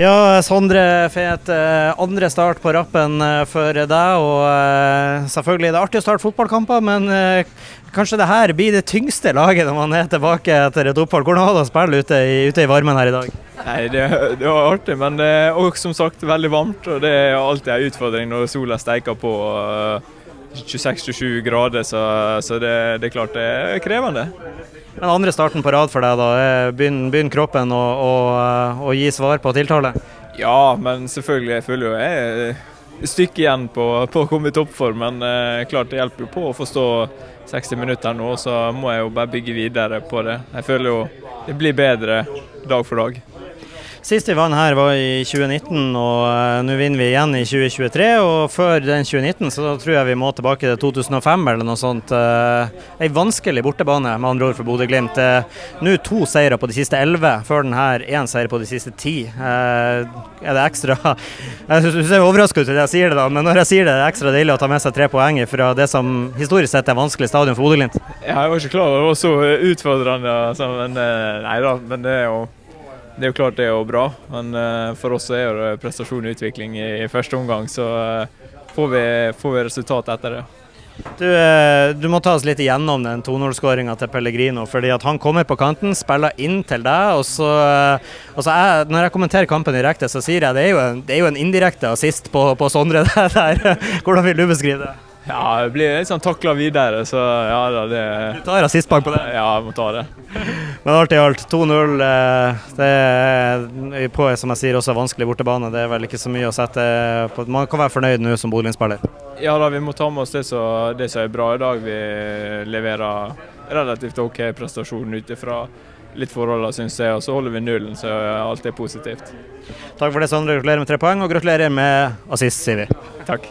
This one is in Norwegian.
Ja, Sondre Fet, eh, andre start på rappen eh, for deg. Og eh, selvfølgelig det er artig å starte fotballkamper, men kanskje det her blir det tyngste laget når man er tilbake etter et opphold. Hvordan var det å spille ute i, ute i varmen her i dag? Nei, det, det, var artig, men det er også som sagt veldig varmt. Og det er alltid en utfordring når sola steiker på 26-27 grader, så, så det, det er klart det er krevende. Den andre starten på rad for deg, da. Begynner, kroppen å, å, å, gi svar på tiltale? Ja, men selvfølgelig. Jeg føler jo jeg et stykke igjen på, på å komme i toppform. Men eh, klart det hjelper jo på å forstå 60 minutter nå, så må jeg jo bare bygge videre på det. Jeg føler jo det blir bedre dag for dag. Sist vi vant her var i 2019, og uh, nå vinner vi igjen i 2023. Og før den 2019 så tror jeg vi må tilbake til 2005 eller noe sånt. Uh, Ei vanskelig bortebane med andre ord for Bodø-Glimt. Uh, nå to seire på de siste elleve, før den her én seier på de siste ti. Er det ekstra Jeg ser overraska ut når jeg sier det, da, men når jeg sier det, er det ekstra deilig å ta med seg tre poeng fra det som historisk sett er vanskelig stadion for Bodø-Glimt. Jeg var ikke klar over det var så utfordrende, altså, men nei da. Men det er jo det er jo klart det er bra, men uh, for oss er det prestasjon og utvikling i, første omgang. Så uh, får, vi, får, vi, resultat etter det. Du, uh, du, må ta oss litt igjennom den 2-0-skåringa til Pellegrino. fordi at Han kommer på kanten, spiller inn til deg. og så, og så jeg, Når jeg kommenterer kampen direkte, så sier jeg det det er jo en indirekte assist på, på Sondre der. Hvordan vil du beskrive det? Ja, jeg blir litt sånn takla videre, så ja da, det Du tar assistbank på det? Ja, jeg må ta det. Men alt i alt, 2-0. Eh, det er på som jeg sier, også vanskelig bortebane. Det er vel ikke så mye å sette på. Man kan være fornøyd nå som Bodø-spiller? Ja da, vi må ta med oss det som er bra i dag. Vi leverer relativt OK prestasjon ut ifra litt forholdene, syns jeg. Og så holder vi nullen, så alt er positivt. Takk for det, Sondre. Gratulerer med tre poeng, og gratulerer med assist, sier vi. Takk.